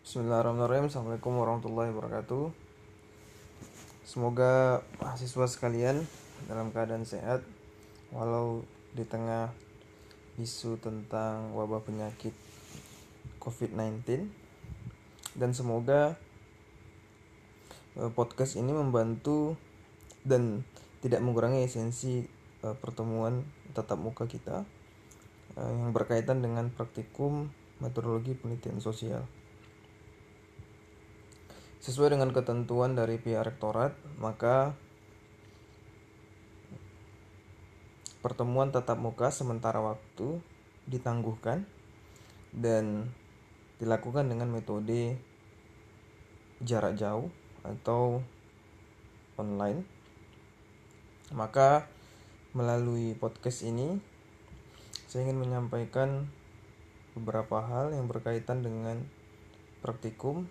Bismillahirrahmanirrahim. Assalamualaikum warahmatullahi wabarakatuh. Semoga mahasiswa sekalian dalam keadaan sehat Walau di tengah isu tentang wabah penyakit COVID-19 Dan semoga eh, podcast ini membantu dan tidak mengurangi esensi eh, pertemuan tatap muka kita eh, yang berkaitan dengan praktikum metodologi penelitian sosial. Sesuai dengan ketentuan dari pihak rektorat, maka pertemuan tatap muka sementara waktu ditangguhkan dan dilakukan dengan metode jarak jauh atau online. Maka melalui podcast ini saya ingin menyampaikan beberapa hal yang berkaitan dengan praktikum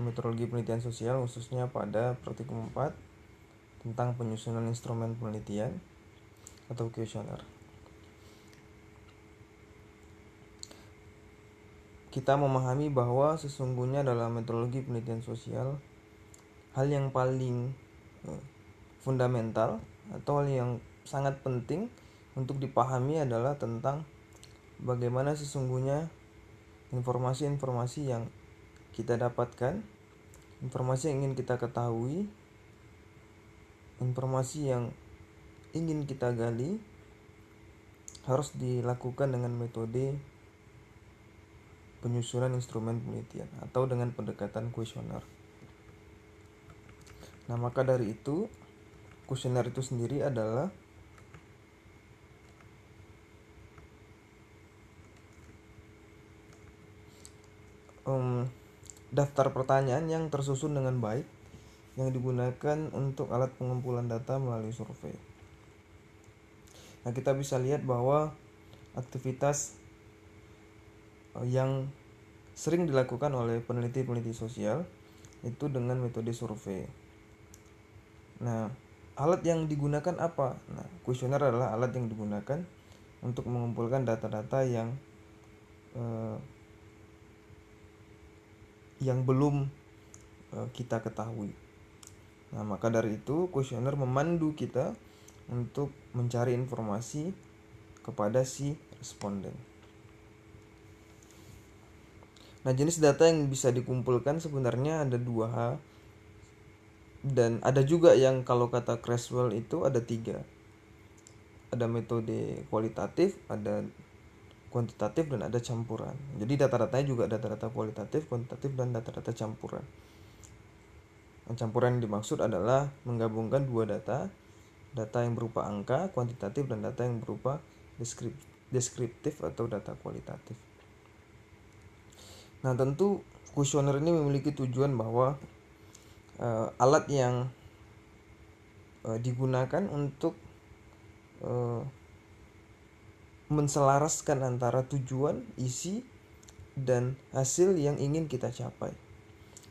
metodologi penelitian sosial khususnya pada praktikum 4 tentang penyusunan instrumen penelitian atau kuesioner. Kita memahami bahwa sesungguhnya dalam metodologi penelitian sosial hal yang paling eh, fundamental atau hal yang sangat penting untuk dipahami adalah tentang bagaimana sesungguhnya informasi-informasi yang kita dapatkan, informasi yang ingin kita ketahui, informasi yang ingin kita gali harus dilakukan dengan metode penyusunan instrumen penelitian atau dengan pendekatan kuesioner. Nah, maka dari itu kuesioner itu sendiri adalah um, daftar pertanyaan yang tersusun dengan baik yang digunakan untuk alat pengumpulan data melalui survei. Nah, kita bisa lihat bahwa aktivitas eh, yang sering dilakukan oleh peneliti-peneliti sosial itu dengan metode survei. Nah, alat yang digunakan apa? Nah, kuesioner adalah alat yang digunakan untuk mengumpulkan data-data yang eh, yang belum uh, kita ketahui. Nah, maka dari itu kuesioner memandu kita untuk mencari informasi kepada si responden. Nah, jenis data yang bisa dikumpulkan sebenarnya ada dua hal dan ada juga yang kalau kata Creswell itu ada tiga. Ada metode kualitatif, ada kuantitatif dan ada campuran. Jadi data-datanya juga data-data kualitatif, kuantitatif dan data-data campuran. Campuran yang dimaksud adalah menggabungkan dua data, data yang berupa angka kuantitatif dan data yang berupa deskriptif atau data kualitatif. Nah, tentu kuesioner ini memiliki tujuan bahwa uh, alat yang uh, digunakan untuk uh, menselaraskan antara tujuan, isi, dan hasil yang ingin kita capai.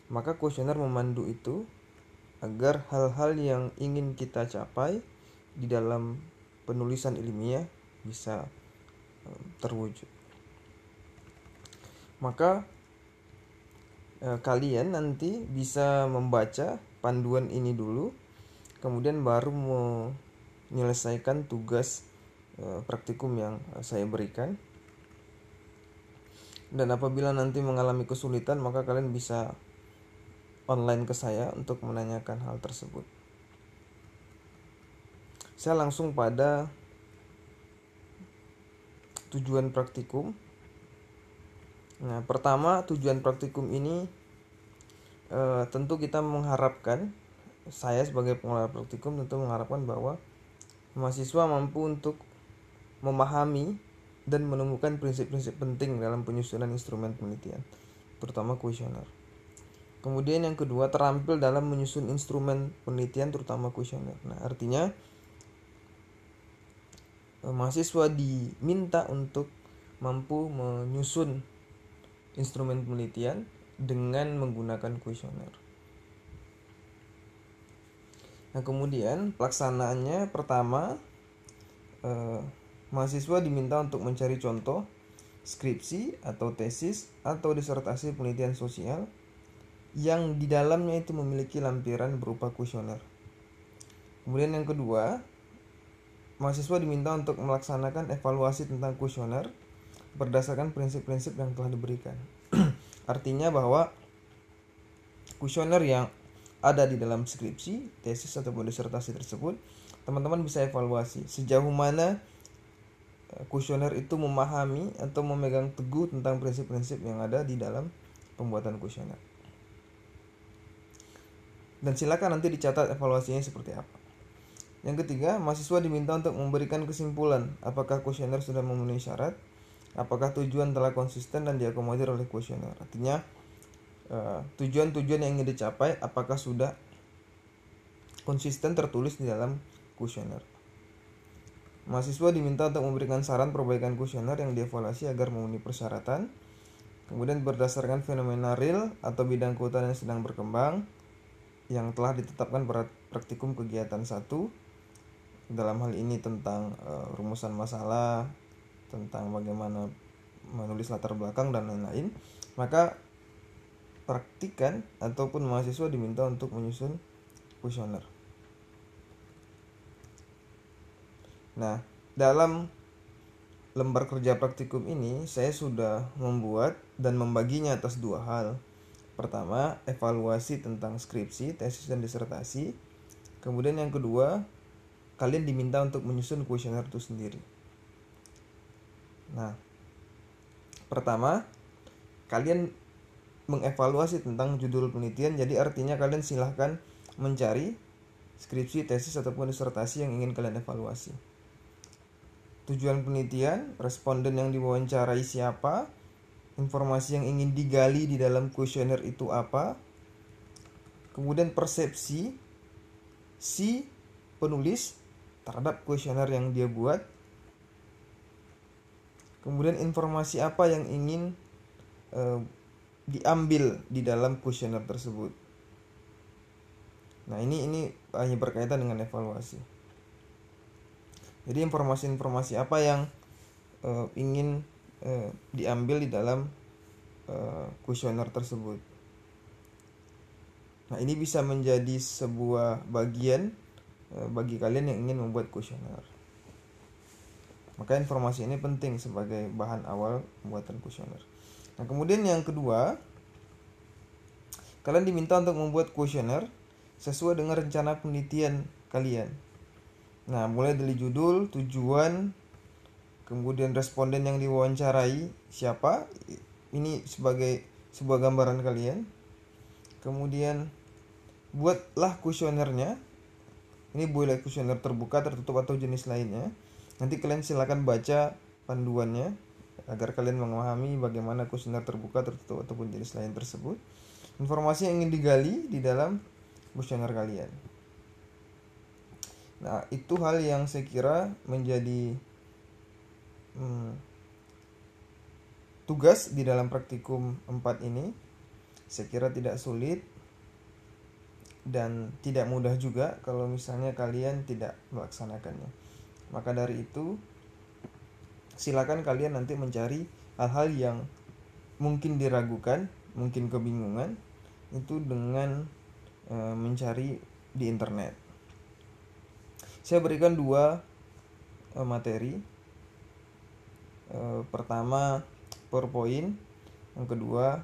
Maka kuesioner memandu itu agar hal-hal yang ingin kita capai di dalam penulisan ilmiah bisa eh, terwujud. Maka eh, kalian nanti bisa membaca panduan ini dulu, kemudian baru menyelesaikan tugas praktikum yang eh, saya berikan. Dan apabila nanti mengalami kesulitan maka kalian bisa online ke saya untuk menanyakan hal tersebut. Saya langsung pada tujuan praktikum. Nah pertama tujuan praktikum ini e, tentu kita mengharapkan saya sebagai pengelola praktikum tentu mengharapkan bahwa mahasiswa mampu untuk memahami dan menemukan prinsip-prinsip penting dalam penyusunan instrumen penelitian, terutama kuesioner. Kemudian yang kedua, terampil dalam menyusun instrumen penelitian terutama kuesioner. Nah, artinya eh, mahasiswa diminta untuk mampu menyusun instrumen penelitian dengan menggunakan kuesioner. Nah, kemudian pelaksanaannya pertama eh, mahasiswa diminta untuk mencari contoh skripsi atau tesis atau disertasi penelitian sosial yang di dalamnya itu memiliki lampiran berupa kuesioner. Kemudian yang kedua, mahasiswa diminta untuk melaksanakan evaluasi tentang kuesioner berdasarkan prinsip-prinsip yang telah diberikan. Artinya bahwa kuesioner yang ada di dalam skripsi, tesis ataupun disertasi tersebut, teman-teman bisa evaluasi sejauh mana kuesioner itu memahami atau memegang teguh tentang prinsip-prinsip yang ada di dalam pembuatan kuesioner. Dan silakan nanti dicatat evaluasinya seperti apa. Yang ketiga, mahasiswa diminta untuk memberikan kesimpulan apakah kuesioner sudah memenuhi syarat, apakah tujuan telah konsisten dan diakomodir oleh kuesioner. Artinya, Eh, tujuan-tujuan yang ingin dicapai apakah sudah konsisten tertulis di dalam kuesioner. Mahasiswa diminta untuk memberikan saran perbaikan kuesioner yang dievaluasi agar memenuhi persyaratan. Kemudian berdasarkan fenomena real atau bidang kehutanan yang sedang berkembang yang telah ditetapkan praktikum kegiatan satu dalam hal ini tentang uh, rumusan masalah, tentang bagaimana menulis latar belakang dan lain-lain, maka praktikan ataupun mahasiswa diminta untuk menyusun kuesioner. Nah, dalam lembar kerja praktikum ini saya sudah membuat dan membaginya atas dua hal. Pertama, evaluasi tentang skripsi, tesis dan disertasi. Kemudian yang kedua, kalian diminta untuk menyusun kuesioner itu sendiri. Nah, pertama, kalian mengevaluasi tentang judul penelitian jadi artinya kalian silahkan mencari skripsi, tesis ataupun disertasi yang ingin kalian evaluasi. Tujuan penelitian, responden yang diwawancarai siapa, informasi yang ingin digali di dalam kuesioner itu apa, kemudian persepsi si penulis terhadap kuesioner yang dia buat, kemudian informasi apa yang ingin uh, diambil di dalam kuesioner tersebut. Nah, ini ini hanya berkaitan dengan evaluasi. Jadi informasi-informasi apa yang uh, ingin uh, diambil di dalam uh, kuesioner tersebut. Nah, ini bisa menjadi sebuah bagian uh, bagi kalian yang ingin membuat kuesioner. Maka informasi ini penting sebagai bahan awal pembuatan kuesioner. Nah, kemudian yang kedua, kalian diminta untuk membuat kuesioner sesuai dengan rencana penelitian kalian. Nah, mulai dari judul, tujuan, kemudian responden yang diwawancarai siapa, ini sebagai sebuah gambaran kalian. Kemudian buatlah kuesionernya. Ini boleh kuesioner terbuka, tertutup atau jenis lainnya. Nanti kalian silakan baca panduannya agar kalian memahami bagaimana kuesioner terbuka, tertutup ataupun jenis lain tersebut. Informasi yang ingin digali di dalam kuesioner kalian. Nah, itu hal yang saya kira menjadi hmm, tugas di dalam praktikum 4 ini. Saya kira tidak sulit dan tidak mudah juga kalau misalnya kalian tidak melaksanakannya. Maka dari itu, silakan kalian nanti mencari hal-hal yang mungkin diragukan, mungkin kebingungan itu dengan e, mencari di internet. Saya berikan dua e, materi. E, pertama PowerPoint, yang kedua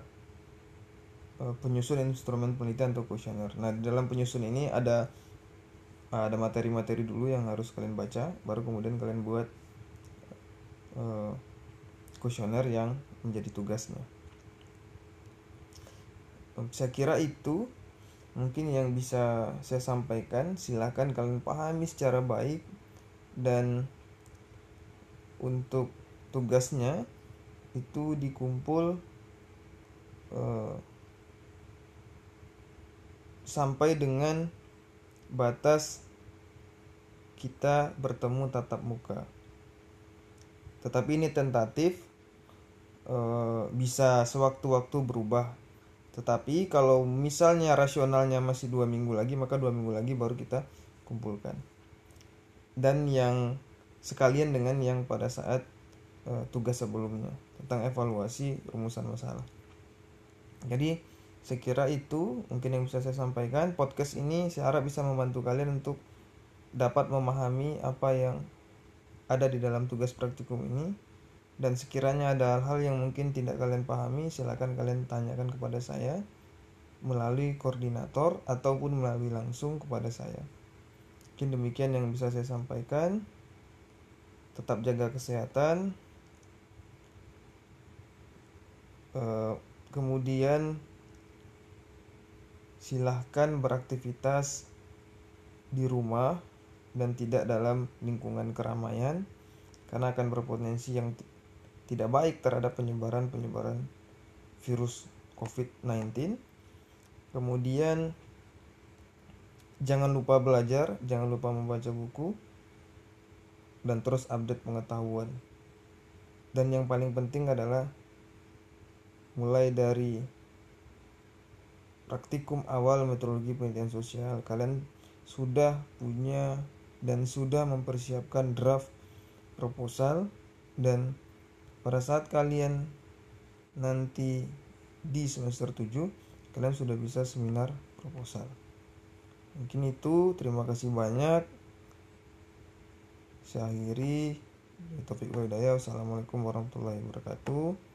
e, penyusun instrumen penelitian atau kuesioner. Nah, dalam penyusun ini ada ada materi-materi dulu yang harus kalian baca, baru kemudian kalian buat Eh, kuesioner yang menjadi tugasnya. Saya kira itu mungkin yang bisa saya sampaikan. Silahkan kalian pahami secara baik dan untuk tugasnya itu dikumpul uh, sampai dengan batas kita bertemu tatap muka tetapi ini tentatif e, bisa sewaktu-waktu berubah tetapi kalau misalnya rasionalnya masih dua minggu lagi maka dua minggu lagi baru kita kumpulkan. Dan yang sekalian dengan yang pada saat e, tugas sebelumnya tentang evaluasi rumusan masalah. Jadi sekira itu mungkin yang bisa saya sampaikan. Podcast ini saya harap bisa membantu kalian untuk dapat memahami apa yang ada di dalam tugas praktikum ini dan sekiranya ada hal-hal yang mungkin tidak kalian pahami silakan kalian tanyakan kepada saya melalui koordinator ataupun melalui langsung kepada saya. Mungkin demikian yang bisa saya sampaikan. Tetap jaga kesehatan. Eh, kemudian silahkan beraktivitas di rumah dan tidak dalam lingkungan keramaian karena akan berpotensi yang tidak baik terhadap penyebaran-penyebaran virus COVID-19. Kemudian jangan lupa belajar, jangan lupa membaca buku dan terus update pengetahuan. Dan yang paling penting adalah mulai dari praktikum awal metodologi penelitian sosial kalian sudah punya dan sudah mempersiapkan draft proposal dan pada saat kalian nanti di semester 7 kalian sudah bisa seminar proposal. Mungkin itu. Terima kasih banyak. Saya akhiri. Topik Wassalamualaikum warahmatullahi wabarakatuh